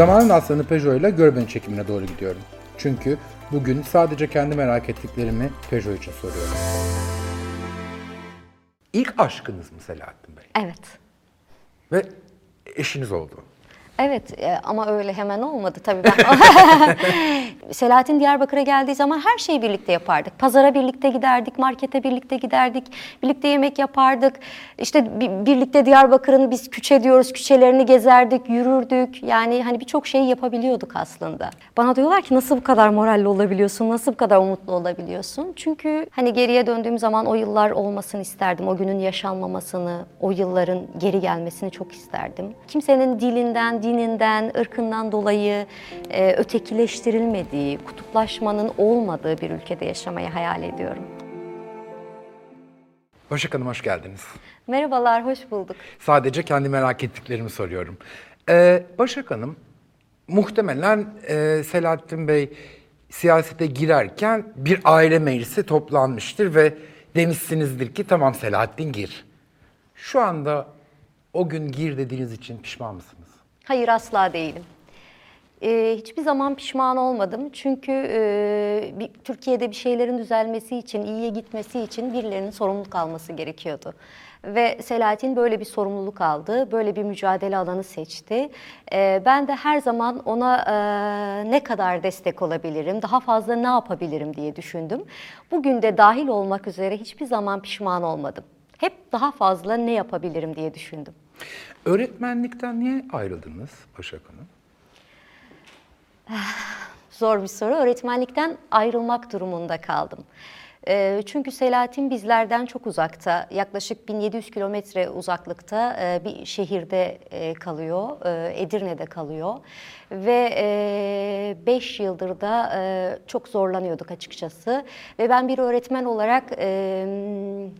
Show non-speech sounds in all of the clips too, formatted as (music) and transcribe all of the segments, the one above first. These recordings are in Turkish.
Zamanın aslanı Peugeot ile Görben çekimine doğru gidiyorum. Çünkü bugün sadece kendi merak ettiklerimi Peugeot için soruyorum. İlk aşkınız mı Selahattin Bey? Evet. Ve eşiniz oldu. Evet e, ama öyle hemen olmadı tabii ben. (laughs) Selahattin Diyarbakır'a geldiği zaman her şeyi birlikte yapardık. Pazara birlikte giderdik, markete birlikte giderdik, birlikte yemek yapardık. İşte bi- birlikte Diyarbakır'ın biz küçe diyoruz, küçelerini gezerdik, yürürdük. Yani hani birçok şeyi yapabiliyorduk aslında. Bana diyorlar ki nasıl bu kadar moralli olabiliyorsun, nasıl bu kadar umutlu olabiliyorsun? Çünkü hani geriye döndüğüm zaman o yıllar olmasını isterdim. O günün yaşanmamasını, o yılların geri gelmesini çok isterdim. Kimsenin dilinden, dininden, ırkından dolayı e, ötekileştirilmediği, kutuplaşmanın olmadığı bir ülkede yaşamayı hayal ediyorum. Başak Hanım hoş geldiniz. Merhabalar, hoş bulduk. Sadece kendi merak ettiklerimi soruyorum. Ee, Başak Hanım, muhtemelen e, Selahattin Bey siyasete girerken bir aile meclisi toplanmıştır ve demişsinizdir ki tamam Selahattin gir. Şu anda o gün gir dediğiniz için pişman mısınız? Hayır asla değilim. Ee, hiçbir zaman pişman olmadım. Çünkü e, bir, Türkiye'de bir şeylerin düzelmesi için, iyiye gitmesi için birilerinin sorumluluk alması gerekiyordu. Ve Selahattin böyle bir sorumluluk aldı, böyle bir mücadele alanı seçti. Ee, ben de her zaman ona e, ne kadar destek olabilirim, daha fazla ne yapabilirim diye düşündüm. Bugün de dahil olmak üzere hiçbir zaman pişman olmadım. Hep daha fazla ne yapabilirim diye düşündüm. Öğretmenlikten niye ayrıldınız Başak Hanım? Zor bir soru. Öğretmenlikten ayrılmak durumunda kaldım. Ee, Çünkü Selahattin bizlerden çok uzakta, yaklaşık 1700 kilometre uzaklıkta e, bir şehirde e, kalıyor, e, Edirne'de kalıyor. Ve 5 yıldır da e, çok zorlanıyorduk açıkçası. Ve ben bir öğretmen olarak e,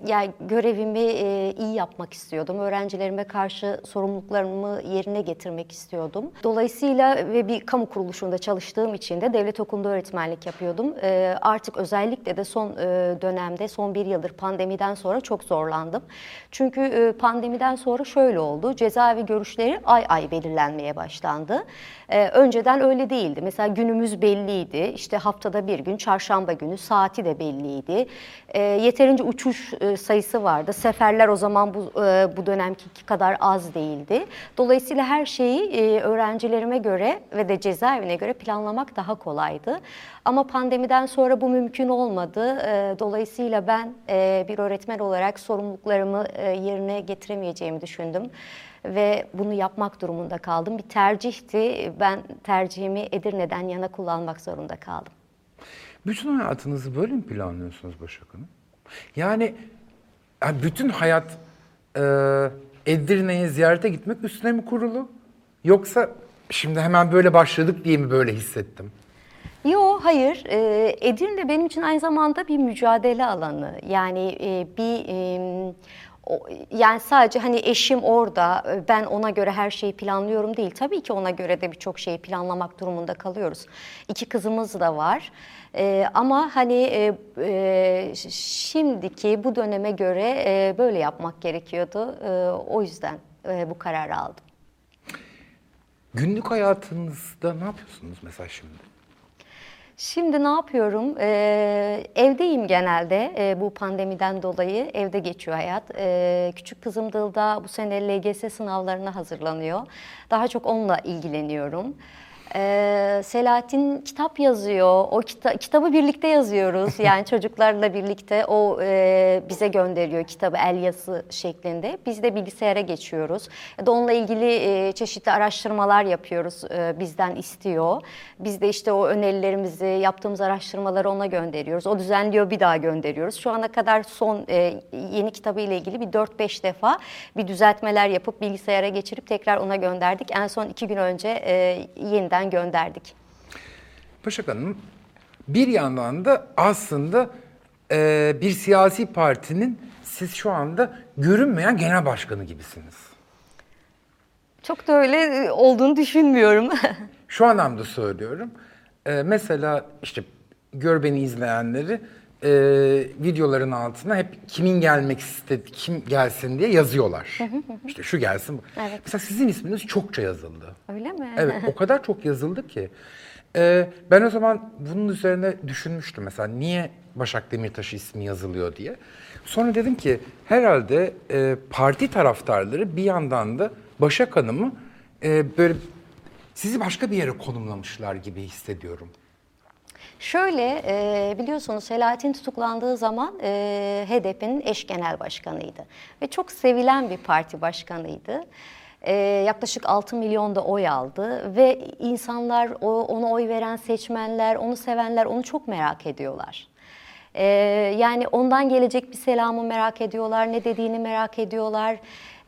yani görevimi e, iyi yapmak istiyordum. Öğrencilerime karşı sorumluluklarımı yerine getirmek istiyordum. Dolayısıyla ve bir kamu kuruluşunda çalıştığım için de devlet okulunda öğretmenlik yapıyordum. E, Artık özellikle de son e, dönemde, son bir yıldır pandemiden sonra çok zorlandım. Çünkü e, pandemiden sonra şöyle oldu. Cezaevi görüşleri ay ay belirlenmeye başlandı. E, Önceden öyle değildi. Mesela günümüz belliydi. İşte haftada bir gün, çarşamba günü saati de belliydi. E, Yeterince uçuş e, sayısı vardı. Seferler o zaman bu e, bu dönemki kadar az değildi. Dolayısıyla her şeyi e, öğrencilerime göre ve de cezaevine göre planlamak daha kolaydı. Ama pandemiden sonra bu mümkün olmadı. E, Dolayısıyla ben e, bir öğretmen olarak sorumluluklarımı e, yerine getiremeyeceğimi düşündüm ve bunu yapmak durumunda kaldım. Bir tercihti. Ben tercihimi Edirne'den yana kullanmak zorunda kaldım. Bütün hayatınızı böyle mi planlıyorsunuz Başak Hanım? Yani, yani bütün hayat e, Edirne'ye ziyarete gitmek üstüne mi kurulu? Yoksa şimdi hemen böyle başladık diye mi böyle hissettim? Yo hayır. Ee, Edirne benim için aynı zamanda bir mücadele alanı. Yani e, bir e, yani sadece hani eşim orada e, ben ona göre her şeyi planlıyorum değil. Tabii ki ona göre de birçok şeyi planlamak durumunda kalıyoruz. İki kızımız da var. Ee, ama hani e, e, şimdiki bu döneme göre e, böyle yapmak gerekiyordu. E, o yüzden e, bu kararı aldım. Günlük hayatınızda ne yapıyorsunuz mesela şimdi? Şimdi ne yapıyorum? Ee, evdeyim genelde ee, bu pandemiden dolayı. Evde geçiyor hayat. Ee, küçük kızım Dılda bu sene LGS sınavlarına hazırlanıyor. Daha çok onunla ilgileniyorum. Ee, Selahattin kitap yazıyor. O kita- kitabı birlikte yazıyoruz. (laughs) Yani çocuklarla birlikte o e, bize gönderiyor kitabı el yazısı şeklinde. Biz de bilgisayara geçiyoruz. Ya da onunla ilgili e, çeşitli araştırmalar yapıyoruz. e, bizden istiyor. Biz de işte o önerilerimizi, yaptığımız araştırmaları ona gönderiyoruz. O düzenliyor, bir daha gönderiyoruz. Şu ana kadar son e, yeni kitabı ile ilgili bir 4-5 defa bir düzeltmeler yapıp bilgisayara geçirip tekrar ona gönderdik. En son iki gün önce e, yeniden gönderdik. Başak Hanım, bir yandan da aslında e, bir siyasi partinin siz şu anda görünmeyen genel başkanı gibisiniz. Çok da öyle e, olduğunu düşünmüyorum. (laughs) Şu anlamda söylüyorum. E, mesela işte gör beni izleyenleri e, videoların altına hep kimin gelmek istedi, kim gelsin diye yazıyorlar. işte şu gelsin. Evet. Mesela sizin isminiz çokça yazıldı. Öyle mi? Evet, o kadar çok yazıldı ki. Ee, ben o zaman bunun üzerine düşünmüştüm mesela niye Başak Demirtaş ismi yazılıyor diye. Sonra dedim ki herhalde e, parti taraftarları bir yandan da Başak Hanım'ı e, böyle sizi başka bir yere konumlamışlar gibi hissediyorum. Şöyle e, biliyorsunuz Selahattin tutuklandığı zaman e, HDP'nin eş genel başkanıydı. Ve çok sevilen bir parti başkanıydı. E, yaklaşık 6 milyon da oy aldı ve insanlar, o, ona oy veren seçmenler, onu sevenler onu çok merak ediyorlar. E, yani ondan gelecek bir selamı merak ediyorlar, ne dediğini merak ediyorlar.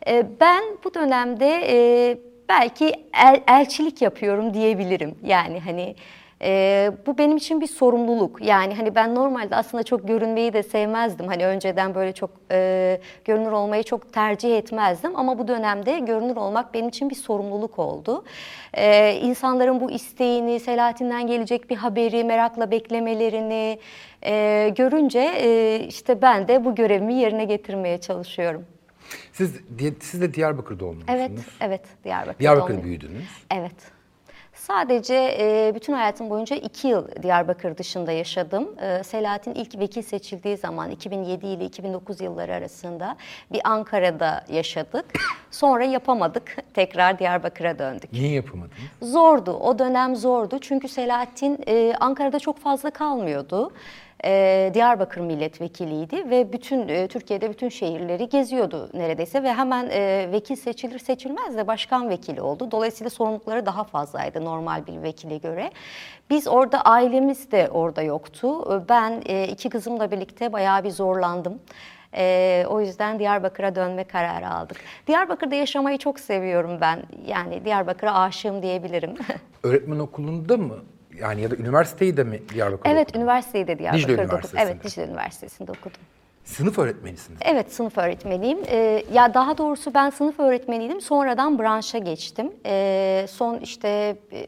E, ben bu dönemde e, belki el, elçilik yapıyorum diyebilirim. Yani hani... Ee, bu benim için bir sorumluluk. Yani hani ben normalde aslında çok görünmeyi de sevmezdim. Hani önceden böyle çok e, görünür olmayı çok tercih etmezdim. Ama bu dönemde görünür olmak benim için bir sorumluluk oldu. Ee, insanların bu isteğini, Selahattin'den gelecek bir haberi merakla beklemelerini e, görünce e, işte ben de bu görevimi yerine getirmeye çalışıyorum. Siz, siz de Diyarbakır doğumlusunuz. Evet, evet. Diyarbakır Diyarbakır'da doğumluyum. büyüdünüz. Evet. Sadece e, bütün hayatım boyunca iki yıl Diyarbakır dışında yaşadım. E, Selahattin ilk vekil seçildiği zaman 2007 ile 2009 yılları arasında bir Ankara'da yaşadık. Sonra yapamadık. Tekrar Diyarbakır'a döndük. Niye yapamadınız? Zordu. O dönem zordu. Çünkü Selahattin e, Ankara'da çok fazla kalmıyordu. E, Diyarbakır milletvekiliydi ve bütün e, Türkiye'de bütün şehirleri geziyordu neredeyse ve hemen e, vekil seçilir seçilmez de başkan vekili oldu. Dolayısıyla sorumlulukları daha fazlaydı normal bir vekile göre. Biz orada ailemiz de orada yoktu. E, Ben e, iki kızımla birlikte bayağı bir zorlandım. Ee, o yüzden Diyarbakır'a dönme kararı aldık. Diyarbakır'da yaşamayı çok seviyorum ben. Yani Diyarbakır'a aşığım diyebilirim. (laughs) Öğretmen okulunda mı? Yani ya da üniversiteyi de mi Diyarbakır'da evet, üniversiteyi de Diyarbakır'da okudum. Üniversitesi'nde. Evet, Dicle Üniversitesi'nde okudum. Sınıf öğretmenisiniz. Evet, sınıf öğretmeniyim. Ee, ya daha doğrusu ben sınıf öğretmeniydim. Sonradan branşa geçtim. Ee, son işte e,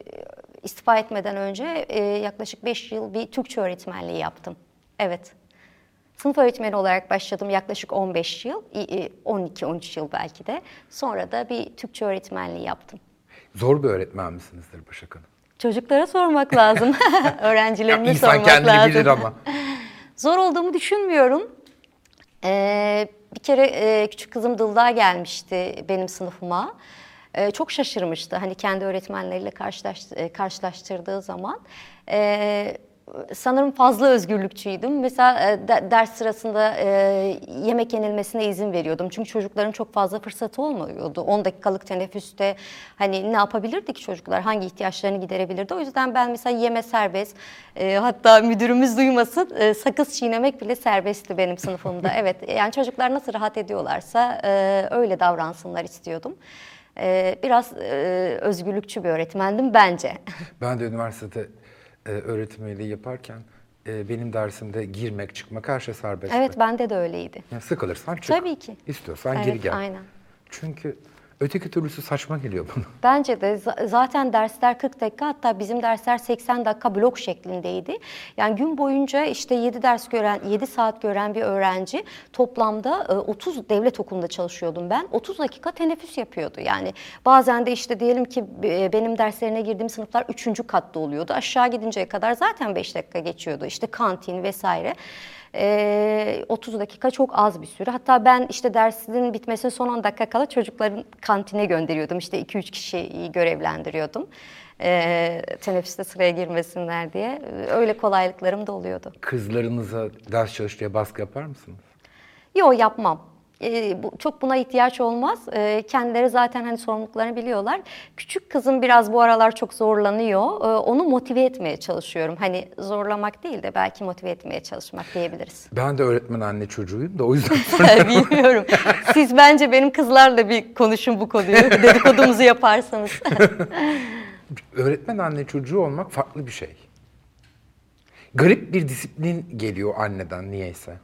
istifa etmeden önce e, yaklaşık 5 yıl bir Türkçe öğretmenliği yaptım. Evet. Sınıf öğretmeni olarak başladım yaklaşık 15 yıl, 12-13 yıl belki de. Sonra da bir Türkçe öğretmenliği yaptım. Zor bir öğretmen misinizdir Başak Hanım? Çocuklara sormak lazım. (laughs) Öğrencilerime İnsan sormak kendini lazım. bilir ama. (laughs) Zor olduğumu düşünmüyorum. Ee, bir kere e, küçük kızım Dılda gelmişti benim sınıfıma. Ee, çok şaşırmıştı hani kendi öğretmenleriyle karşılaş, e, karşılaştırdığı zaman. Ee, sanırım fazla özgürlükçüydüm. Mesela e, de- ders sırasında e, yemek yenilmesine izin veriyordum. Çünkü çocukların çok fazla fırsatı olmuyordu. 10 dakikalık teneffüste hani ne yapabilirdik çocuklar? Hangi ihtiyaçlarını giderebilirdi? O yüzden ben mesela yeme serbest. E, hatta müdürümüz duymasın e, sakız çiğnemek bile serbestti benim sınıfımda. (laughs) evet yani çocuklar nasıl rahat ediyorlarsa e, öyle davransınlar istiyordum. Biraz özgürlükçü bir öğretmendim bence. Ben de üniversitede e, öğretim üyeliği yaparken e, benim dersimde girmek, çıkmak her şey serbest. evet bende de öyleydi. Yani sıkılırsan çık. Tabii ki. İstiyorsan Evet, geri gel. aynen. Çünkü öteki türlüsü saçma geliyor bana. (laughs) Bence de za- zaten dersler 40 dakika hatta bizim dersler 80 dakika blok şeklindeydi. Yani gün boyunca işte 7 ders gören 7 saat gören bir öğrenci toplamda e, 30 devlet okulunda çalışıyordum ben. 30 dakika teneffüs yapıyordu. Yani bazen de işte diyelim ki e, benim derslerine girdiğim sınıflar 3. katta oluyordu. Aşağı gidinceye kadar zaten 5 dakika geçiyordu. İşte kantin vesaire. Ee, 30 dakika çok az bir süre. Hatta ben işte dersin bitmesine son 10 dakika kala çocukların kantine gönderiyordum. İşte 2-3 kişiyi görevlendiriyordum. Ee, teneffüste sıraya girmesinler diye. Öyle kolaylıklarım da oluyordu. Kızlarınıza ders çalış diye baskı yapar mısınız? Yok yapmam. Ee, bu, çok buna ihtiyaç olmaz. Ee, kendileri zaten hani sorumluluklarını biliyorlar. Küçük kızım biraz bu aralar çok zorlanıyor. Ee, onu motive etmeye çalışıyorum. Hani zorlamak değil de belki motive etmeye çalışmak diyebiliriz. Ben de öğretmen anne çocuğuyum da o yüzden (laughs) Bilmiyorum. Siz bence benim kızlarla bir konuşun bu konuyu. Dedikodumuzu yaparsanız. (laughs) öğretmen anne çocuğu olmak farklı bir şey. Garip bir disiplin geliyor anneden niyeyse.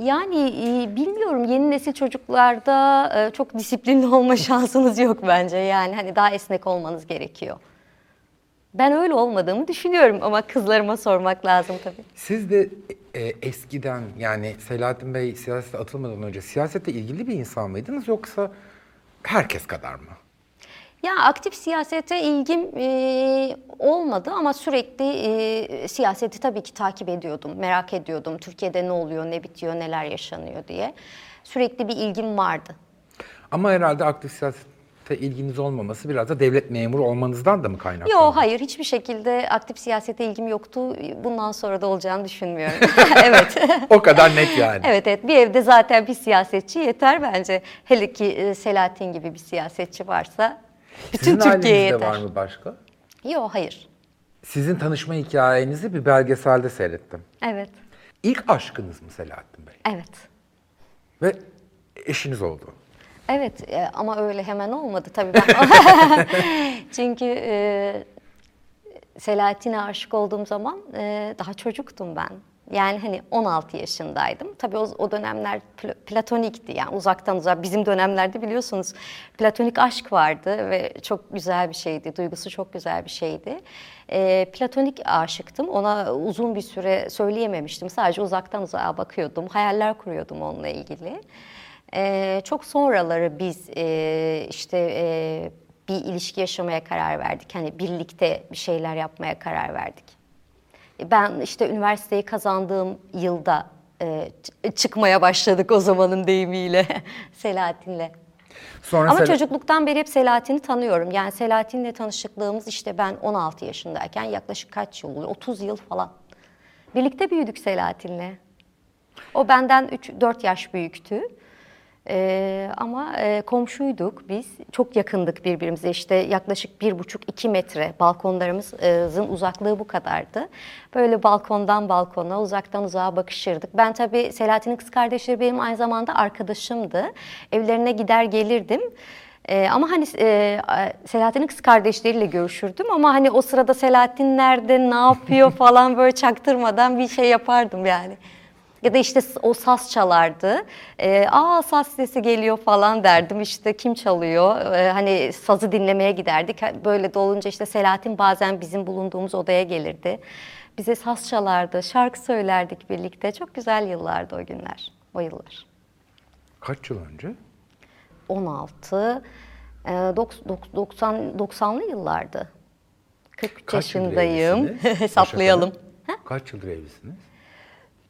Yani e, bilmiyorum yeni nesil çocuklarda e, çok disiplinli (laughs) olma şansınız yok bence. Yani hani daha esnek olmanız gerekiyor. Ben öyle olmadığımı düşünüyorum ama kızlarıma sormak lazım tabii. Siz de e, eskiden yani Selahattin Bey siyasete atılmadan önce siyasete ilgili bir insan mıydınız yoksa herkes kadar mı? Ya aktif siyasete ilgim e, olmadı ama sürekli e, siyaseti tabii ki takip ediyordum, merak ediyordum. Türkiye'de ne oluyor, ne bitiyor, neler yaşanıyor diye. Sürekli bir ilgim vardı. Ama herhalde aktif siyasete ilginiz olmaması biraz da devlet memuru olmanızdan da mı kaynaklı? Yok hayır hiçbir şekilde aktif siyasete ilgim yoktu. Bundan sonra da olacağını düşünmüyorum. (laughs) evet. (laughs) o kadar net yani. Evet evet bir evde zaten bir siyasetçi yeter bence. Hele ki Selahattin gibi bir siyasetçi varsa bütün Sizin Türkiye'ye ailenizde yeter. var mı başka? Yok hayır. Sizin tanışma hikayenizi bir belgeselde seyrettim. Evet. İlk aşkınız mı Selahattin Bey? Evet. Ve eşiniz oldu. Evet e, ama öyle hemen olmadı tabii ben. (laughs) Çünkü e, Selahattin'e aşık olduğum zaman e, daha çocuktum ben. Yani hani 16 yaşındaydım. Tabii o, o dönemler pl- platonikti yani uzaktan uzağa. Bizim dönemlerde biliyorsunuz platonik aşk vardı ve çok güzel bir şeydi. Duygusu çok güzel bir şeydi. E, platonik aşıktım. Ona uzun bir süre söyleyememiştim. Sadece uzaktan uzağa bakıyordum. Hayaller kuruyordum onunla ilgili. Ee, çok sonraları biz e, işte e, bir ilişki yaşamaya karar verdik. Hani birlikte bir şeyler yapmaya karar verdik. Ben işte üniversiteyi kazandığım yılda e, çıkmaya başladık o zamanın deyimiyle (laughs) Selahattin'le. Sonra Ama Sel- çocukluktan beri hep Selahattin'i tanıyorum. Yani Selahattin'le tanışıklığımız işte ben 16 yaşındayken yaklaşık kaç yıl oluyor? 30 yıl falan. Birlikte büyüdük Selahattin'le. O benden 3-4 yaş büyüktü. Ee, ama e, komşuyduk biz. Çok yakındık birbirimize. İşte yaklaşık bir buçuk iki metre balkonlarımızın uzaklığı bu kadardı. Böyle balkondan balkona, uzaktan uzağa bakışırdık. Ben tabii Selahattin'in kız kardeşleri benim aynı zamanda arkadaşımdı. Evlerine gider gelirdim. Ee, ama hani e, Selahattin'in kız kardeşleriyle görüşürdüm ama hani o sırada Selahattin nerede, ne yapıyor (laughs) falan böyle çaktırmadan bir şey yapardım yani. Ya da işte o saz çalardı. Ee, Aa saz sesi geliyor falan derdim. İşte kim çalıyor? Ee, hani sazı dinlemeye giderdik. Böyle de olunca işte Selahattin bazen bizim bulunduğumuz odaya gelirdi. Bize saz çalardı, şarkı söylerdik birlikte. Çok güzel yıllardı o günler, o yıllar. Kaç yıl önce? 16, e, dok- dok- 90 90'lı yıllardı. 43 Kaç yaşındayım. (laughs) Hesaplayalım. Kaç yıldır evlisiniz?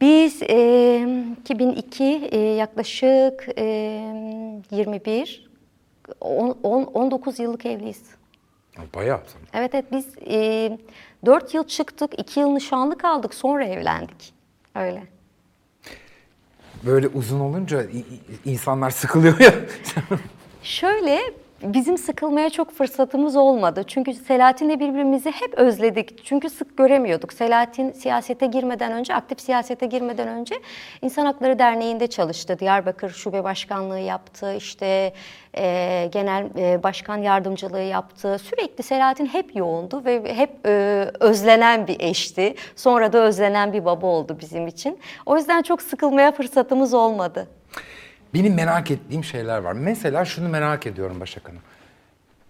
Biz e, 2002 e, yaklaşık e, 21 on- on- 19 yıllık evliyiz. Bayağı. Evet evet biz e, 4 yıl çıktık, 2 yıl nişanlı kaldık, sonra evlendik. Öyle. Böyle uzun olunca insanlar sıkılıyor ya. Şöyle bizim sıkılmaya çok fırsatımız olmadı. Çünkü Selahattin'le birbirimizi hep özledik. Çünkü sık göremiyorduk. Selahattin siyasete girmeden önce, aktif siyasete girmeden önce İnsan Hakları Derneği'nde çalıştı. Diyarbakır Şube Başkanlığı yaptı. İşte e, genel e, başkan yardımcılığı yaptı. Sürekli Selahattin hep yoğundu ve hep e, özlenen bir eşti. Sonra da özlenen bir baba oldu bizim için. O yüzden çok sıkılmaya fırsatımız olmadı. Benim merak ettiğim şeyler var. Mesela şunu merak ediyorum Başak Hanım.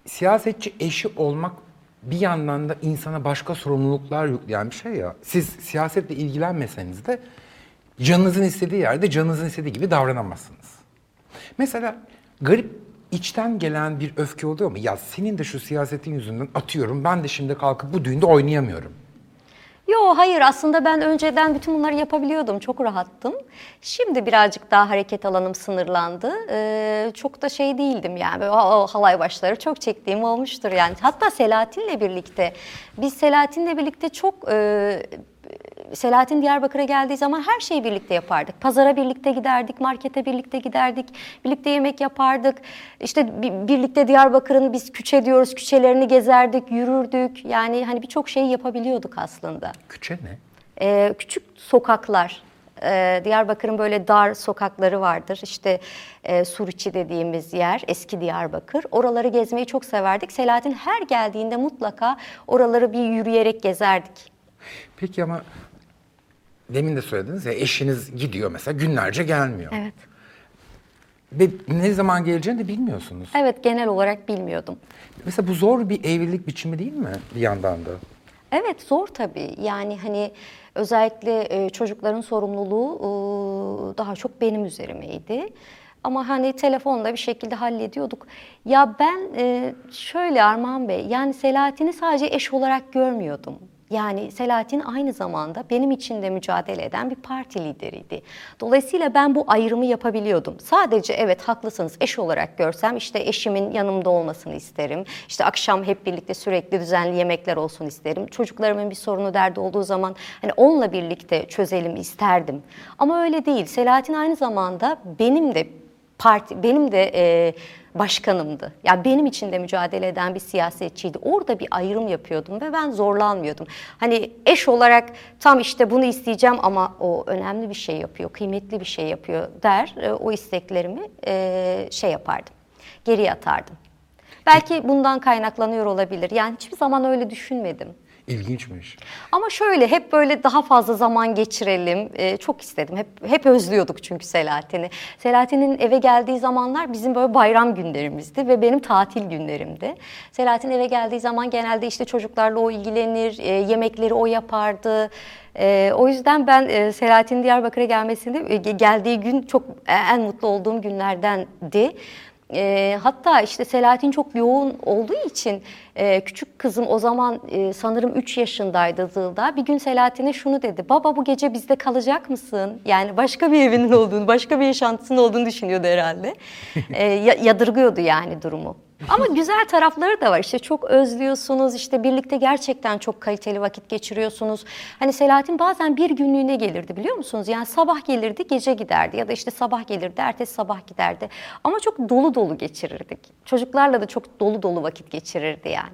Siyasetçi eşi olmak bir yandan da insana başka sorumluluklar yükleyen bir şey ya. Siz siyasetle ilgilenmeseniz de canınızın istediği yerde canınızın istediği gibi davranamazsınız. Mesela garip içten gelen bir öfke oluyor mu? Ya senin de şu siyasetin yüzünden atıyorum ben de şimdi kalkıp bu düğünde oynayamıyorum. Yo hayır aslında ben önceden bütün bunları yapabiliyordum. Çok rahattım. Şimdi birazcık daha hareket alanım sınırlandı. Ee, çok da şey değildim yani. O, o halay başları çok çektiğim olmuştur yani. Hatta Selahattin'le birlikte biz Selahattin'le birlikte çok e, Selahattin Diyarbakır'a geldiği zaman her şeyi birlikte yapardık. Pazara birlikte giderdik, markete birlikte giderdik, birlikte yemek yapardık. İşte bi- birlikte Diyarbakır'ın biz küçe diyoruz, küçelerini gezerdik, yürürdük. Yani hani birçok şeyi yapabiliyorduk aslında. Küçe ne? Ee, küçük sokaklar, ee, Diyarbakır'ın böyle dar sokakları vardır. İşte e, Suriçi dediğimiz yer, eski Diyarbakır. Oraları gezmeyi çok severdik. Selahattin her geldiğinde mutlaka oraları bir yürüyerek gezerdik. Peki ama demin de söylediniz ya eşiniz gidiyor mesela günlerce gelmiyor. Evet. Ve ne zaman geleceğini de bilmiyorsunuz. Evet genel olarak bilmiyordum. Mesela bu zor bir evlilik biçimi değil mi bir yandan da? Evet zor tabii. Yani hani özellikle e, çocukların sorumluluğu e, daha çok benim üzerimeydi. Ama hani telefonla bir şekilde hallediyorduk. Ya ben e, şöyle Armağan Bey, yani Selahattin'i sadece eş olarak görmüyordum. Yani Selahattin aynı zamanda benim için de mücadele eden bir parti lideriydi. Dolayısıyla ben bu ayrımı yapabiliyordum. Sadece evet haklısınız eş olarak görsem işte eşimin yanımda olmasını isterim. İşte akşam hep birlikte sürekli düzenli yemekler olsun isterim. Çocuklarımın bir sorunu derdi olduğu zaman hani onunla birlikte çözelim isterdim. Ama öyle değil. Selahattin aynı zamanda benim de parti benim de e, başkanımdı. Ya benim için de mücadele eden bir siyasetçiydi. Orada bir ayrım yapıyordum ve ben zorlanmıyordum. Hani eş olarak tam işte bunu isteyeceğim ama o önemli bir şey yapıyor, kıymetli bir şey yapıyor der. E, o isteklerimi e, şey yapardım. Geri atardım. Belki bundan kaynaklanıyor olabilir. Yani hiçbir zaman öyle düşünmedim. İlginçmiş. Ama şöyle hep böyle daha fazla zaman geçirelim. Ee, çok istedim. Hep hep özlüyorduk çünkü Selahattin'i. Selahattin'in eve geldiği zamanlar bizim böyle bayram günlerimizdi ve benim tatil günlerimdi. Selahattin eve geldiği zaman genelde işte çocuklarla o ilgilenir, e, yemekleri o yapardı. E, o yüzden ben e, Selahattin Diyarbakır'a gelmesinde e, geldiği gün çok e, en mutlu olduğum günlerdendi. E, hatta işte Selahattin çok yoğun olduğu için e, küçük kızım o zaman e, sanırım 3 yaşındaydı Zılda. Bir gün Selahattin'e şunu dedi. Baba bu gece bizde kalacak mısın? Yani başka bir evinin olduğunu, başka bir yaşantısının olduğunu düşünüyordu herhalde. (laughs) E, yadırgıyordu yani durumu. Ama güzel tarafları da var. İşte çok özlüyorsunuz. işte birlikte gerçekten çok kaliteli vakit geçiriyorsunuz. Hani Selahattin bazen bir günlüğüne gelirdi biliyor musunuz? Yani sabah gelirdi, gece giderdi ya da işte sabah gelirdi, ertesi sabah giderdi. Ama çok dolu dolu geçirirdik. Çocuklarla da çok dolu dolu vakit geçirirdi yani.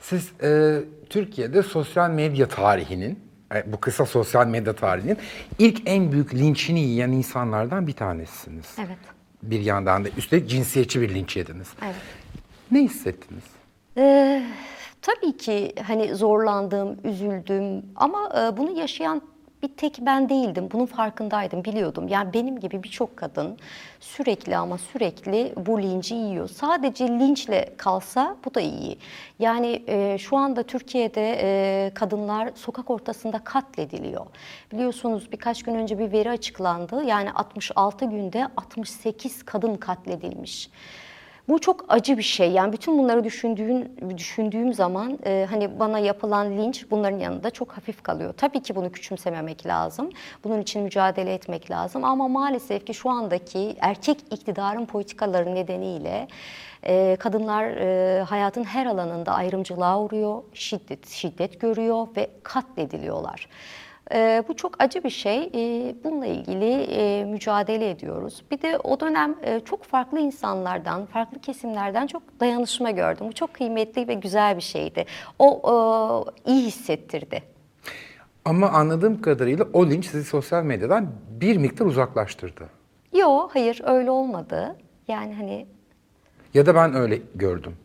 Siz e, Türkiye'de sosyal medya tarihinin, e, bu kısa sosyal medya tarihinin ilk en büyük linçini yiyen insanlardan bir tanesisiniz. Evet. Bir yandan da üstelik cinsiyetçi bir linç yediniz. Evet. Ne hissettiniz? Ee, tabii ki hani zorlandım, üzüldüm ama e, bunu yaşayan bir tek ben değildim. Bunun farkındaydım, biliyordum. Yani benim gibi birçok kadın sürekli ama sürekli bu linci yiyor. Sadece linçle kalsa bu da iyi. Yani e, şu anda Türkiye'de e, kadınlar sokak ortasında katlediliyor. Biliyorsunuz birkaç gün önce bir veri açıklandı. Yani 66 günde 68 kadın katledilmiş. Bu çok acı bir şey. Yani bütün bunları düşündüğün, düşündüğüm zaman e, hani bana yapılan linç bunların yanında çok hafif kalıyor. Tabii ki bunu küçümsememek lazım. Bunun için mücadele etmek lazım. Ama maalesef ki şu andaki erkek iktidarın politikaları nedeniyle e, kadınlar e, hayatın her alanında ayrımcılığa uğruyor, şiddet şiddet görüyor ve katlediliyorlar. E, bu çok acı bir şey. E, bununla ilgili e, mücadele ediyoruz. Bir de o dönem e, çok farklı insanlardan, farklı kesimlerden çok dayanışma gördüm. Bu çok kıymetli ve güzel bir şeydi. O e, iyi hissettirdi. Ama anladığım kadarıyla o linç sizi sosyal medyadan bir miktar uzaklaştırdı. Yok, hayır öyle olmadı. Yani hani... Ya da ben öyle gördüm.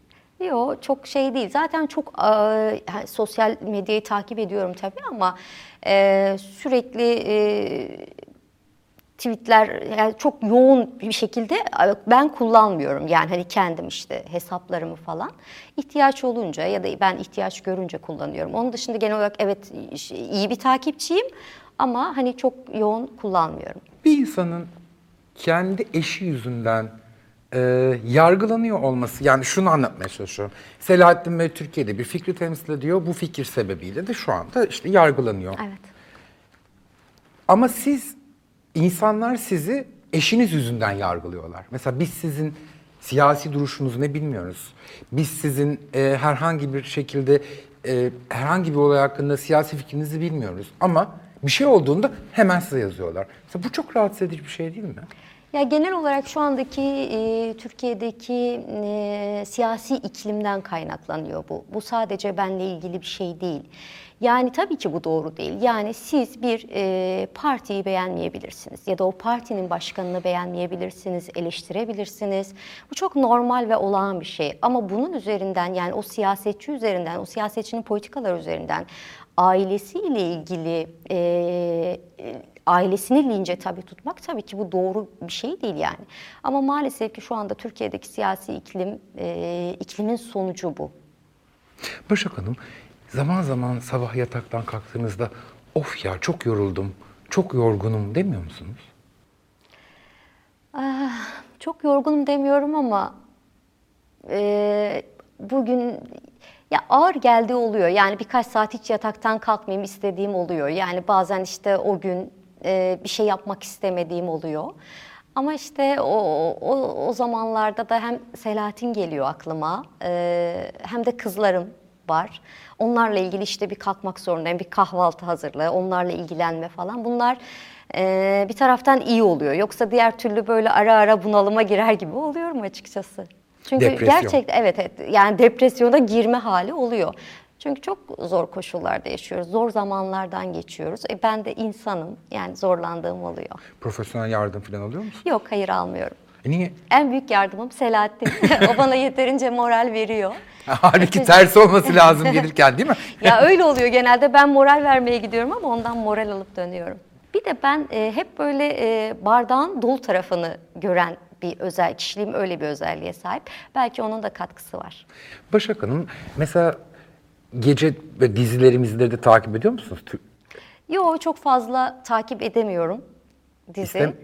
Yok çok şey değil. Zaten çok e, sosyal medyayı takip ediyorum tabii ama e, sürekli e, tweetler yani çok yoğun bir şekilde ben kullanmıyorum. Yani hani kendim işte hesaplarımı falan ihtiyaç olunca ya da ben ihtiyaç görünce kullanıyorum. Onun dışında genel olarak evet iyi bir takipçiyim ama hani çok yoğun kullanmıyorum. Bir insanın kendi eşi yüzünden e, yargılanıyor olması yani şunu anlatmaya çalışıyorum. Selahattin Bey Türkiye'de bir fikri temsil ediyor. Bu fikir sebebiyle de şu anda işte yargılanıyor. Evet. Ama siz insanlar sizi eşiniz yüzünden yargılıyorlar. Mesela biz sizin siyasi duruşunuzu ne bilmiyoruz. Biz sizin e, herhangi bir şekilde e, herhangi bir olay hakkında siyasi fikrinizi bilmiyoruz. Ama bir şey olduğunda hemen size yazıyorlar. Mesela bu çok rahatsız edici bir şey değil mi? Ya genel olarak şu andaki e, Türkiye'deki e, siyasi iklimden kaynaklanıyor bu. Bu sadece benle ilgili bir şey değil. Yani tabii ki bu doğru değil. Yani siz bir e, partiyi beğenmeyebilirsiniz ya da o partinin başkanını beğenmeyebilirsiniz, eleştirebilirsiniz. Bu çok normal ve olağan bir şey. Ama bunun üzerinden yani o siyasetçi üzerinden, o siyasetçinin politikalar üzerinden ailesiyle ilgili e, ailesini lince tabii tutmak tabii ki bu doğru bir şey değil yani. Ama maalesef ki şu anda Türkiye'deki siyasi iklim e, iklimin sonucu bu. Başak Hanım, zaman zaman sabah yataktan kalktığınızda of ya çok yoruldum, çok yorgunum demiyor musunuz? Çok yorgunum demiyorum ama e, bugün ya ağır geldiği oluyor. Yani birkaç saat hiç yataktan kalkmayayım istediğim oluyor. Yani bazen işte o gün e, bir şey yapmak istemediğim oluyor. Ama işte o, o, o zamanlarda da hem Selahattin geliyor aklıma e, hem de kızlarım var. Onlarla ilgili işte bir kalkmak zorundayım, bir kahvaltı hazırlığı, onlarla ilgilenme falan. Bunlar e, bir taraftan iyi oluyor. Yoksa diğer türlü böyle ara ara bunalıma girer gibi oluyorum açıkçası. Çünkü Depresyon. gerçekten evet, evet yani depresyona girme hali oluyor. Çünkü çok zor koşullarda yaşıyoruz. Zor zamanlardan geçiyoruz. E ben de insanım. Yani zorlandığım oluyor. Profesyonel yardım falan alıyor musun? Yok hayır almıyorum. E niye? En büyük yardımım Selahattin. (laughs) o bana yeterince moral veriyor. Halbuki ters olması lazım (laughs) gelirken değil mi? ya öyle oluyor genelde ben moral vermeye gidiyorum ama ondan moral alıp dönüyorum. Bir de ben e, hep böyle e, bardağın dolu tarafını gören bir özel kişiliğim öyle bir özelliğe sahip. Belki onun da katkısı var. Başak Hanım, mesela gece ve dizilerimizi de takip ediyor musunuz? Yo çok fazla takip edemiyorum dizi. İstem-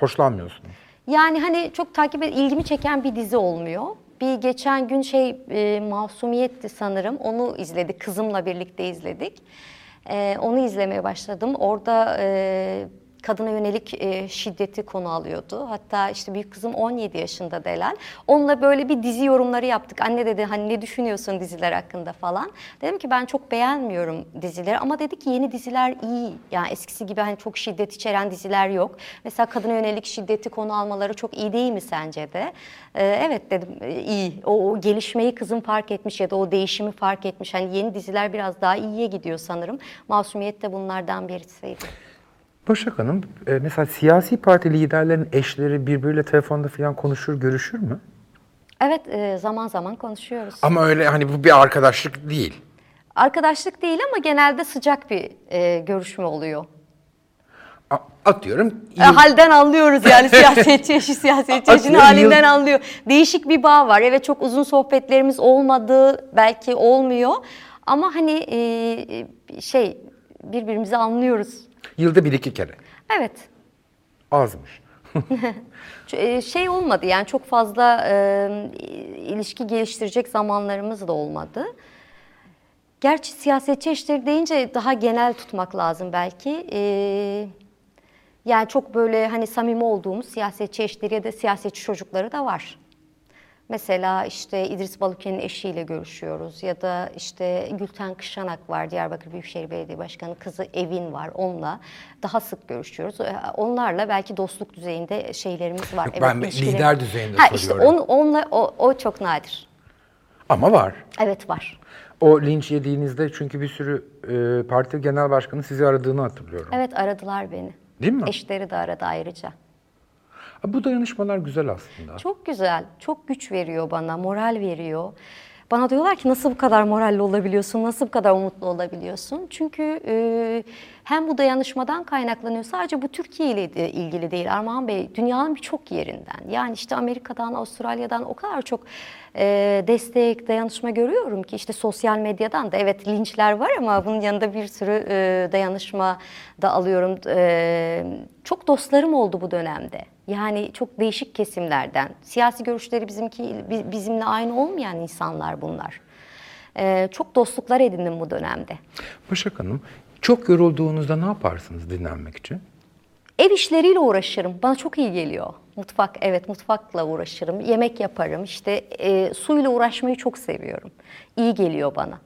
hoşlanmıyorsunuz. Yani hani çok takip et, ilgimi çeken bir dizi olmuyor. Bir geçen gün şey e, Masumiyetti sanırım. Onu izledik. Kızımla birlikte izledik. E, onu izlemeye başladım. Orada e, kadına yönelik e, şiddeti konu alıyordu. Hatta işte büyük kızım 17 yaşında Delal. Onunla böyle bir dizi yorumları yaptık. Anne dedi hani ne düşünüyorsun diziler hakkında falan. Dedim ki ben çok beğenmiyorum dizileri ama dedi ki yeni diziler iyi. Yani eskisi gibi hani çok şiddet içeren diziler yok. Mesela kadına yönelik şiddeti konu almaları çok iyi değil mi sence de? Ee, evet dedim e, iyi. O, o gelişmeyi kızım fark etmiş ya da o değişimi fark etmiş. Hani yeni diziler biraz daha iyiye gidiyor sanırım. Masumiyet de bunlardan birisiydi. Başak Hanım, e, mesela siyasi parti liderlerin eşleri birbiriyle telefonda falan konuşur, görüşür mü? Evet e, zaman zaman konuşuyoruz. Ama öyle hani bu bir arkadaşlık değil. Arkadaşlık değil ama genelde sıcak bir e, görüşme oluyor. A- Atıyorum. E, halden anlıyoruz yani (laughs) siyasetçi eşi siyasetçi eşinin Atıyorum, halinden yıl- anlıyor. Değişik bir bağ var. Evet çok uzun sohbetlerimiz olmadı belki olmuyor. Ama hani e, e, şey birbirimizi anlıyoruz. Yılda bir iki kere. Evet. Azmış. (laughs) E, Şey olmadı yani çok fazla e, ilişki geliştirecek zamanlarımız da olmadı. Gerçi siyasetçi eşleri deyince daha genel tutmak lazım belki. E, yani çok böyle hani samimi olduğumuz siyasetçi eşleri ya da siyasetçi çocukları da var. Mesela işte İdris Baluken'in eşiyle görüşüyoruz ya da işte Gülten Kışanak var Diyarbakır Büyükşehir Belediye Başkanı kızı Evin var onunla daha sık görüşüyoruz. Ee, Onlarla belki dostluk düzeyinde şeylerimiz var. Yok, ben ilişkiler- lider düzeyinde ha, işte soruyorum. on, onunla, o, o çok nadir. Ama var. Evet var. O linç yediğinizde çünkü bir sürü e, parti genel başkanı sizi aradığını hatırlıyorum. Evet aradılar beni. Değil mi? Eşleri de aradı ayrıca. Bu dayanışmalar güzel aslında. Çok güzel, çok güç veriyor bana, moral veriyor. Bana diyorlar ki nasıl bu kadar moralli olabiliyorsun, nasıl bu kadar umutlu olabiliyorsun? Çünkü e, hem bu dayanışmadan kaynaklanıyor. Sadece bu Türkiye ile de ilgili değil Armağan Bey, dünyanın birçok yerinden. Yani işte Amerika'dan, Avustralya'dan o kadar çok e, destek, dayanışma görüyorum ki işte sosyal medyadan da evet linçler var ama bunun yanında bir sürü e, dayanışma da alıyorum. E, çok dostlarım oldu bu dönemde. Yani çok değişik kesimlerden. Siyasi görüşleri bizimki bi- bizimle aynı olmayan insanlar bunlar. Ee, çok dostluklar edindim bu dönemde. Başak Hanım, çok yorulduğunuzda ne yaparsınız dinlenmek için? Ev işleriyle uğraşırım. Bana çok iyi geliyor. Mutfak, evet mutfakla uğraşırım. Yemek yaparım. İşte e, suyla uğraşmayı çok seviyorum. İyi geliyor bana.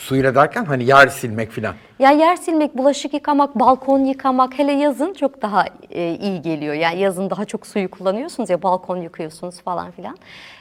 Suyla derken hani yer silmek falan. Ya yer silmek, bulaşık yıkamak, balkon yıkamak hele yazın çok daha e, iyi geliyor. Yani yazın daha çok suyu kullanıyorsunuz ya balkon yıkıyorsunuz falan filan.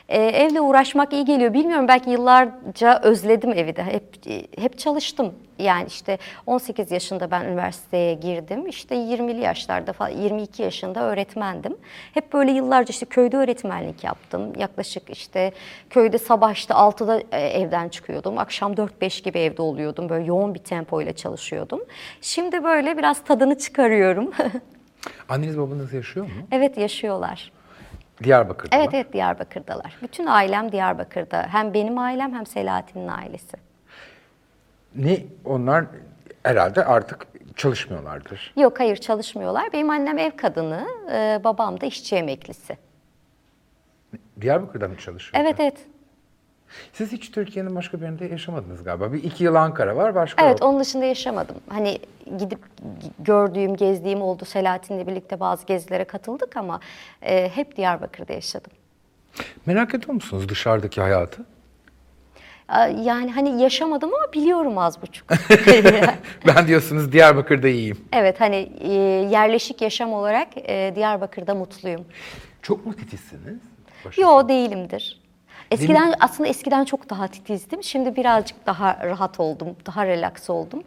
E, evle uğraşmak iyi geliyor. Bilmiyorum belki yıllarca özledim evi de. Hep e, hep çalıştım. Yani işte 18 yaşında ben üniversiteye girdim. İşte 20'li yaşlarda falan 22 yaşında öğretmendim. Hep böyle yıllarca işte köyde öğretmenlik yaptım. Yaklaşık işte köyde sabah işte 6'da e, evden çıkıyordum. Akşam 4-5 gibi gibi evde oluyordum. Böyle yoğun bir tempoyla çalışıyordum. Şimdi böyle biraz tadını çıkarıyorum. (laughs) Anneniz babanız yaşıyor mu? evet yaşıyorlar. Diyarbakır'da Evet evet Diyarbakır'dalar. Bütün ailem Diyarbakır'da. Hem benim ailem hem Selahattin'in ailesi. Ne onlar herhalde artık çalışmıyorlardır. Yok hayır çalışmıyorlar. Benim annem ev kadını, e, babam da işçi emeklisi. Diyarbakır'da mı çalışıyor? Evet evet. Siz hiç Türkiye'nin başka bir yerinde yaşamadınız galiba. Bir iki yıl Ankara var, başka Evet yok. onun dışında yaşamadım. Hani gidip gördüğüm, gezdiğim oldu. Selahattin'le birlikte bazı gezilere katıldık ama e, hep Diyarbakır'da yaşadım. Merak ediyor musunuz dışarıdaki hayatı? Yani hani yaşamadım ama biliyorum az buçuk. (laughs) (laughs) ben diyorsunuz Diyarbakır'da iyiyim. evet hani e, yerleşik yaşam olarak e, Diyarbakır'da mutluyum. Çok mu titizsiniz? Başak? Yo değilimdir. Eskiden aslında eskiden çok daha titizdim. Şimdi birazcık daha rahat oldum, daha relax oldum.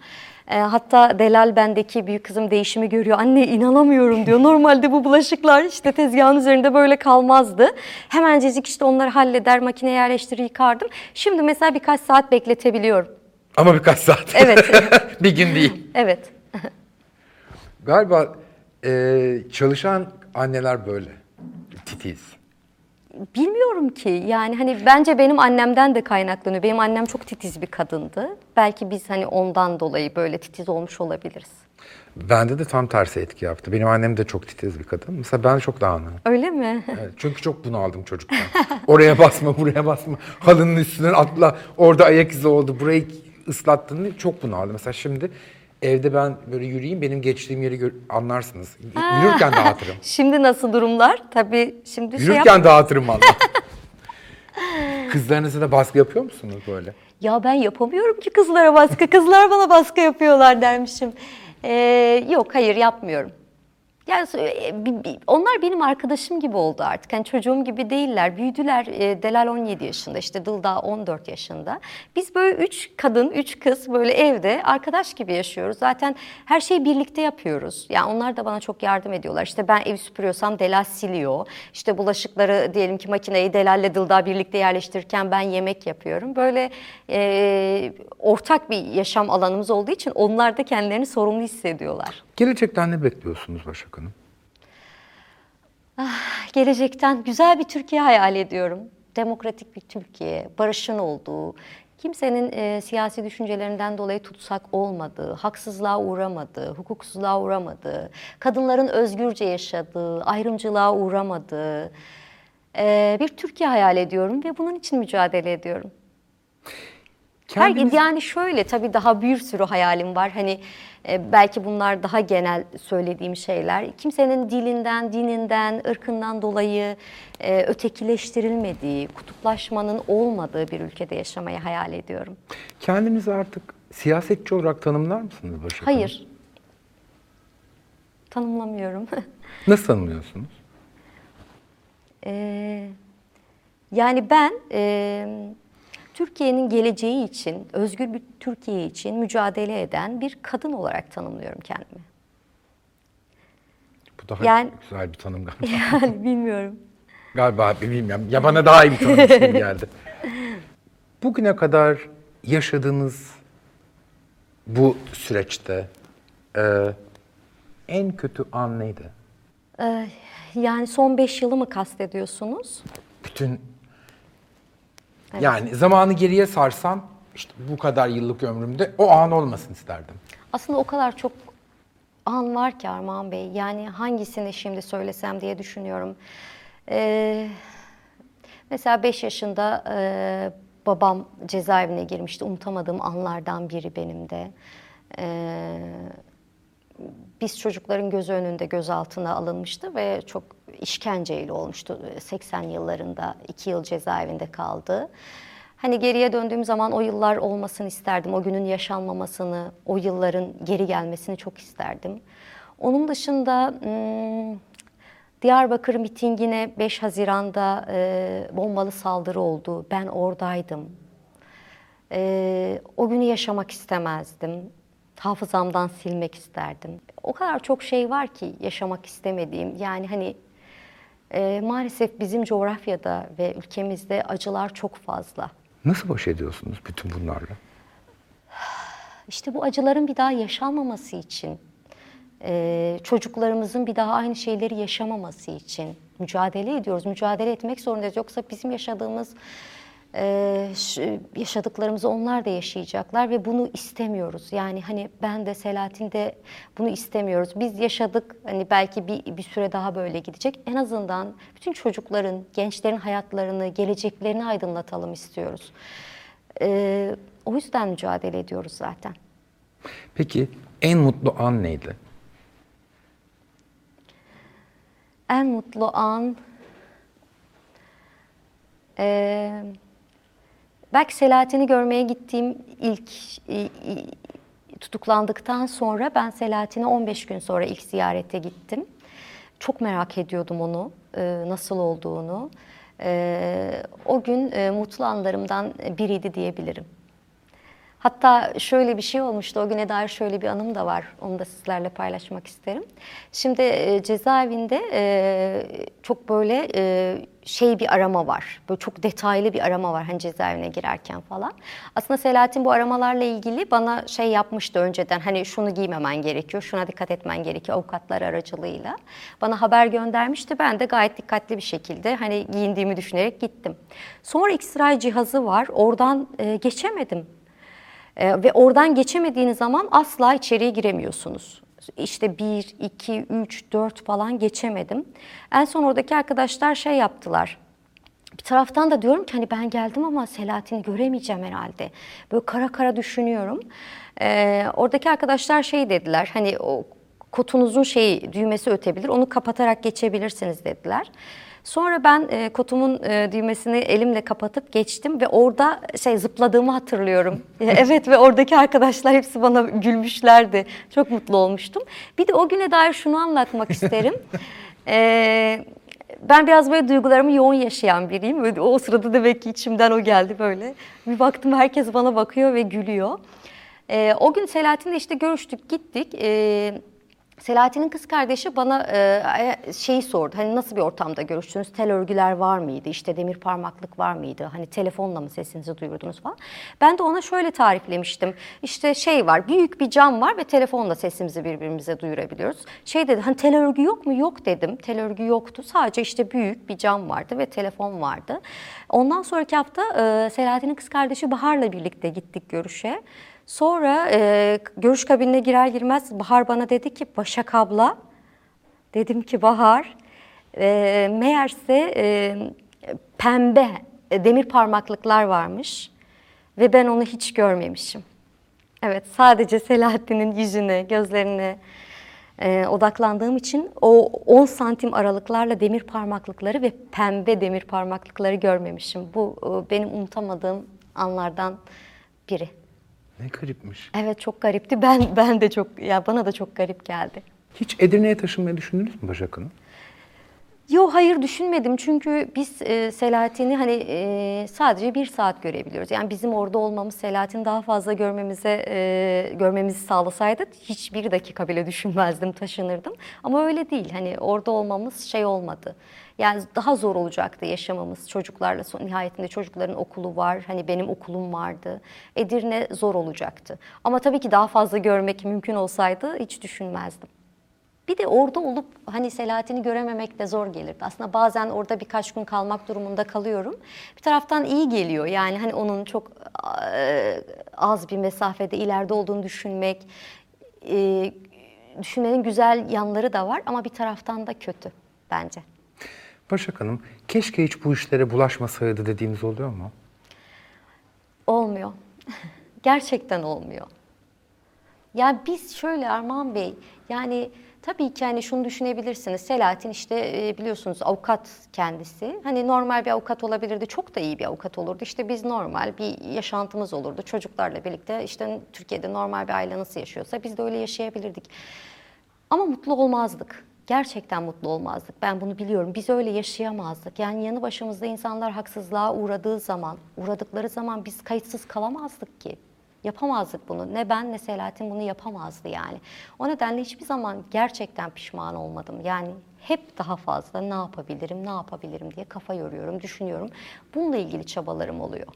E, hatta Delal bendeki büyük kızım değişimi görüyor. Anne inanamıyorum diyor. (laughs) Normalde bu bulaşıklar işte tezgahın üzerinde böyle kalmazdı. Hemencecik işte onları halleder, makineye yerleştirir, yıkardım. Şimdi mesela birkaç saat bekletebiliyorum. Ama birkaç saat. Evet. (laughs) bir gün değil. Evet. Galiba e, çalışan anneler böyle. Titiz. Bilmiyorum ki yani hani bence benim annemden de kaynaklanıyor. Benim annem çok titiz bir kadındı. Belki biz hani ondan dolayı böyle titiz olmuş olabiliriz. Bende de tam tersi etki yaptı. Benim annem de çok titiz bir kadın. Mesela ben çok dağınığım. Öyle mi? Evet, çünkü çok bunaldım çocukken. Oraya basma, buraya basma. Halının üstünden atla. Orada ayak izi oldu. Burayı ıslattın. Çok bunaldım. Mesela şimdi evde ben böyle yürüyeyim. Benim geçtiğim yeri gör- anlarsınız. Y- Yürürken dağıtırım. (laughs) Şimdi nasıl durumlar? Tabii şimdi şey yap- Yürürken dağıtırım valla. (laughs) Kızlarınıza da baskı yapıyor musunuz böyle? Ya ben yapamıyorum ki kızlara baskı. Kızlar bana baskı yapıyorlar dermişim. Ee, yok hayır yapmıyorum. Yani e, onlar benim arkadaşım gibi oldu artık. Hani çocuğum gibi değiller. Büyüdüler. E, Delal 17 yaşında, işte Dılda 14 yaşında. Biz böyle üç kadın, üç kız böyle evde arkadaş gibi yaşıyoruz. Zaten her şeyi birlikte yapıyoruz. Yani onlar da bana çok yardım ediyorlar. İşte ben ev süpürüyorsam Delal siliyor. İşte bulaşıkları diyelim ki makineyi Delal'le Dılda birlikte yerleştirirken ben yemek yapıyorum. Böyle e, ortak bir yaşam alanımız olduğu için onlar da kendilerini sorumlu hissediyorlar. Gelecekten ne bekliyorsunuz Başak Hanım? Gelecekten güzel bir Türkiye hayal ediyorum. Demokratik bir Türkiye, barışın olduğu, kimsenin e, siyasi düşüncelerinden dolayı tutsak olmadığı, haksızlığa uğramadığı, hukuksuzluğa uğramadığı, kadınların özgürce yaşadığı, ayrımcılığa uğramadığı e, bir Türkiye hayal ediyorum ve bunun için mücadele ediyorum. Her, Kendiniz- yani şöyle tabii daha bir sürü hayalim var. Hani e, belki bunlar daha genel söylediğim şeyler. Kimsenin dilinden, dininden, ırkından dolayı e, ötekileştirilmediği, kutuplaşmanın olmadığı bir ülkede yaşamayı hayal ediyorum. Kendinizi artık siyasetçi olarak tanımlar mısınız Başak Hanım? Hayır. Tanımlamıyorum. (laughs) Nasıl tanımlıyorsunuz? Ee, yani ben e, Türkiye'nin geleceği için, özgür bir Türkiye için mücadele eden bir kadın olarak tanımlıyorum kendimi. Bu daha Yani- güzel bir tanım galiba. (laughs) Yani bilmiyorum. Galiba bilmiyorum. Ya bana daha iyi bir tanım gibi geldi. (laughs) Bugüne kadar yaşadığınız bu süreçte e, en kötü an neydi? Ee, yani son beş yılı mı kastediyorsunuz? Bütün yani zamanı geriye sarsam işte bu kadar yıllık ömrümde o an olmasın isterdim. Aslında o kadar çok an var ki Armağan Bey. Yani hangisini şimdi söylesem diye düşünüyorum. Ee, mesela 5 yaşında e, babam cezaevine girmişti. Unutamadığım anlardan biri benim de. Ee, biz çocukların gözü önünde gözaltına alınmıştı ve çok işkenceyle olmuştu. 80 yıllarında 2 yıl cezaevinde kaldı. Hani geriye döndüğüm zaman o yıllar olmasını isterdim. O günün yaşanmamasını, o yılların geri gelmesini çok isterdim. Onun dışında hmm, Diyarbakır mitingine 5 Haziran'da e, bombalı saldırı oldu. Ben oradaydım. Ee, o günü yaşamak istemezdim. Hafızamdan silmek isterdim. O kadar çok şey var ki yaşamak istemediğim. Yani hani e, maalesef bizim coğrafyada ve ülkemizde acılar çok fazla. Nasıl baş ediyorsunuz bütün bunlarla? işte bu acıların bir daha yaşanmaması için, e, çocuklarımızın bir daha aynı şeyleri yaşamaması için mücadele ediyoruz. Mücadele etmek zorundayız. Yoksa bizim yaşadığımız yaşadıklarımızı onlar da yaşayacaklar ve bunu istemiyoruz. Yani hani ben de Selahattin de bunu istemiyoruz. Biz yaşadık hani belki bir, bir süre daha böyle gidecek. En azından bütün çocukların, gençlerin hayatlarını, geleceklerini aydınlatalım istiyoruz. E, o yüzden mücadele ediyoruz zaten. Peki en mutlu an neydi? En mutlu an eee, belki Selahattin'i görmeye gittiğim ilk tutuklandıktan sonra ben Selahattin'i 15 gün sonra ilk ziyarete gittim. Çok merak ediyordum onu, eee, nasıl olduğunu. Eee, o gün eee, mutlu anlarımdan biriydi diyebilirim. Hatta şöyle bir şey olmuştu. O güne dair şöyle bir anım da var. Onu da sizlerle paylaşmak isterim. Şimdi e, cezaevinde e, çok böyle e, şey bir arama var. Böyle çok detaylı bir arama var hani cezaevine girerken falan. Aslında Selahattin bu aramalarla ilgili bana şey yapmıştı önceden. Hani şunu giymemen gerekiyor, şuna dikkat etmen gerekiyor avukatlar aracılığıyla. Bana haber göndermişti. Ben de gayet dikkatli bir şekilde hani giyindiğimi düşünerek gittim. Sonra X-ray cihazı var. Oradan e, geçemedim. Ee, ve oradan geçemediğiniz zaman asla içeriye giremiyorsunuz. İşte 1, 2, 3, 4 falan geçemedim. En son oradaki arkadaşlar şey yaptılar. Bir taraftan da diyorum ki hani ben geldim ama Selahattin'i göremeyeceğim herhalde. Böyle kara kara düşünüyorum. Ee, oradaki arkadaşlar şey dediler hani o kotunuzun şeyi düğmesi ötebilir onu kapatarak geçebilirsiniz dediler. Sonra ben e, kotumun e, düğmesini elimle kapatıp geçtim ve orada şey zıpladığımı hatırlıyorum. (laughs) evet ve oradaki arkadaşlar hepsi bana gülmüşlerdi. Çok mutlu olmuştum. Bir de o güne dair şunu anlatmak (laughs) isterim. Ee, ben biraz böyle duygularımı yoğun yaşayan biriyim. O sırada demek ki içimden o geldi böyle. Bir baktım herkes bana bakıyor ve gülüyor. Ee, o gün Selahattin'le işte görüştük, gittik. Ee, Selahattin'in kız kardeşi bana e, şeyi sordu. Hani nasıl bir ortamda görüştünüz? Tel örgüler var mıydı? İşte demir parmaklık var mıydı? Hani telefonla mı sesinizi duyurdunuz falan. Ben de ona şöyle tariflemiştim. İşte şey var, büyük bir cam var ve telefonla sesimizi birbirimize duyurabiliyoruz. Şey dedi, hani tel örgü yok mu? Yok dedim. Tel örgü yoktu. Sadece işte büyük bir cam vardı ve telefon vardı. Ondan sonraki hafta e, Selahattin'in kız kardeşi Bahar'la birlikte gittik görüşe. Sonra e, görüş kabinine girer girmez Bahar bana dedi ki Başak abla, dedim ki Bahar, e, meğerse e, pembe e, demir parmaklıklar varmış ve ben onu hiç görmemişim. Evet sadece Selahattin'in yüzüne, gözlerine e, odaklandığım için o 10 santim aralıklarla demir parmaklıkları ve pembe demir parmaklıkları görmemişim. Bu e, benim unutamadığım anlardan biri. Ne garipmiş. Evet çok garipti. Ben ben de çok ya bana da çok garip geldi. Hiç Edirne'ye taşınmayı düşündünüz mü Başak Hanım? Yo hayır düşünmedim çünkü biz e, Selahattin'i hani e, sadece bir saat görebiliyoruz. Yani bizim orada olmamız Selahattin'i daha fazla görmemize e, görmemizi sağlasaydı hiçbir dakika bile düşünmezdim, taşınırdım. Ama öyle değil. Hani orada olmamız şey olmadı. Yani daha zor olacaktı yaşamamız çocuklarla. Son, nihayetinde çocukların okulu var. Hani benim okulum vardı. Edirne zor olacaktı. Ama tabii ki daha fazla görmek mümkün olsaydı hiç düşünmezdim. Bir de orada olup hani Selahattin'i görememek de zor gelirdi. Aslında bazen orada birkaç gün kalmak durumunda kalıyorum. Bir taraftan iyi geliyor. Yani hani onun çok az bir mesafede ileride olduğunu düşünmek, düşünmenin güzel yanları da var ama bir taraftan da kötü bence. Başak Hanım, keşke hiç bu işlere bulaşmasaydı dediğiniz oluyor mu? Olmuyor. (laughs) Gerçekten olmuyor. Yani biz şöyle Armağan Bey, yani tabii ki hani şunu düşünebilirsiniz. Selahattin işte e, biliyorsunuz avukat kendisi. Hani normal bir avukat olabilirdi. Çok da iyi bir avukat olurdu. İşte biz normal bir yaşantımız olurdu. Çocuklarla birlikte işte Türkiye'de normal bir aile nasıl yaşıyorsa biz de öyle yaşayabilirdik. Ama mutlu olmazdık. Gerçekten mutlu olmazdık. Ben bunu biliyorum. Biz öyle yaşayamazdık. Yani yanı başımızda insanlar haksızlığa uğradığı zaman, uğradıkları zaman biz kayıtsız kalamazdık ki. Yapamazdık bunu. Ne ben ne Selahattin bunu yapamazdı yani. O nedenle hiçbir zaman gerçekten pişman olmadım. Yani hep daha fazla ne yapabilirim, ne yapabilirim diye kafa yoruyorum, düşünüyorum. Bununla ilgili çabalarım oluyor.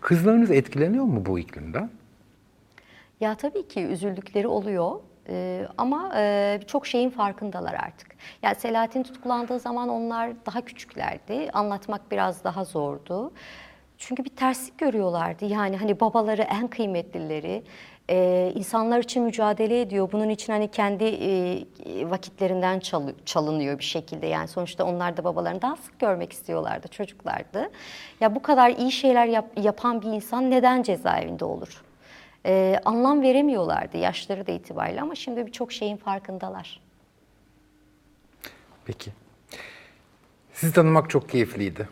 Kızlarınız etkileniyor mu bu iklimden? Ya tabii ki üzüldükleri oluyor Ee, ama e, çok şeyin farkındalar artık. Yani Selahattin tutuklandığı zaman onlar daha küçüklerdi. Anlatmak biraz daha zordu. Çünkü bir terslik görüyorlardı. Yani hani babaları en kıymetlileri, e, insanlar için mücadele ediyor. Bunun için hani kendi e, vakitlerinden çalı- çalınıyor bir şekilde. Yani sonuçta onlar da babalarını daha sık görmek istiyorlardı, çocuklardı. Ya bu kadar iyi şeyler yap- yapan bir insan neden cezaevinde olur? Ee, anlam veremiyorlardı yaşları da itibariyle ama şimdi birçok şeyin farkındalar. Peki. Sizi tanımak çok keyifliydi.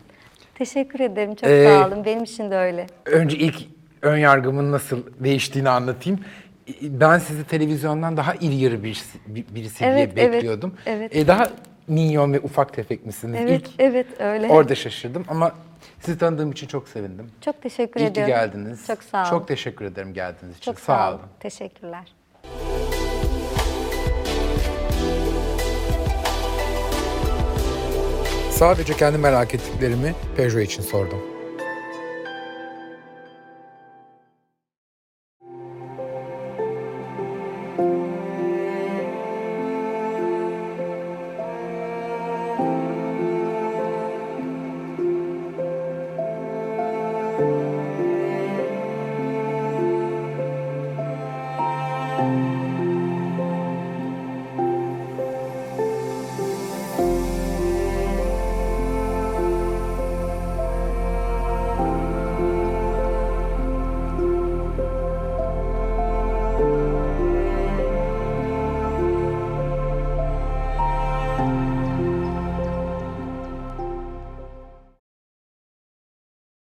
Teşekkür ederim, çok Ee, sağ olun. Benim için de öyle. Önce ilk ön yargımın nasıl değiştiğini anlatayım. Ben sizi televizyondan daha iri yarı birisi, bir- birisi Evet, diye evet, bekliyordum. evet. E, daha minyon ve ufak tefek misiniz? Evet, İlk evet öyle. orada şaşırdım ama sizi tanıdığım için çok sevindim. Çok teşekkür İyi ki ediyorum. geldiniz. Çok sağ olun. Çok teşekkür ederim geldiğiniz için. Çok sağ olun. olun. Teşekkürler. Sadece kendi merak ettiklerimi Peugeot için sordum.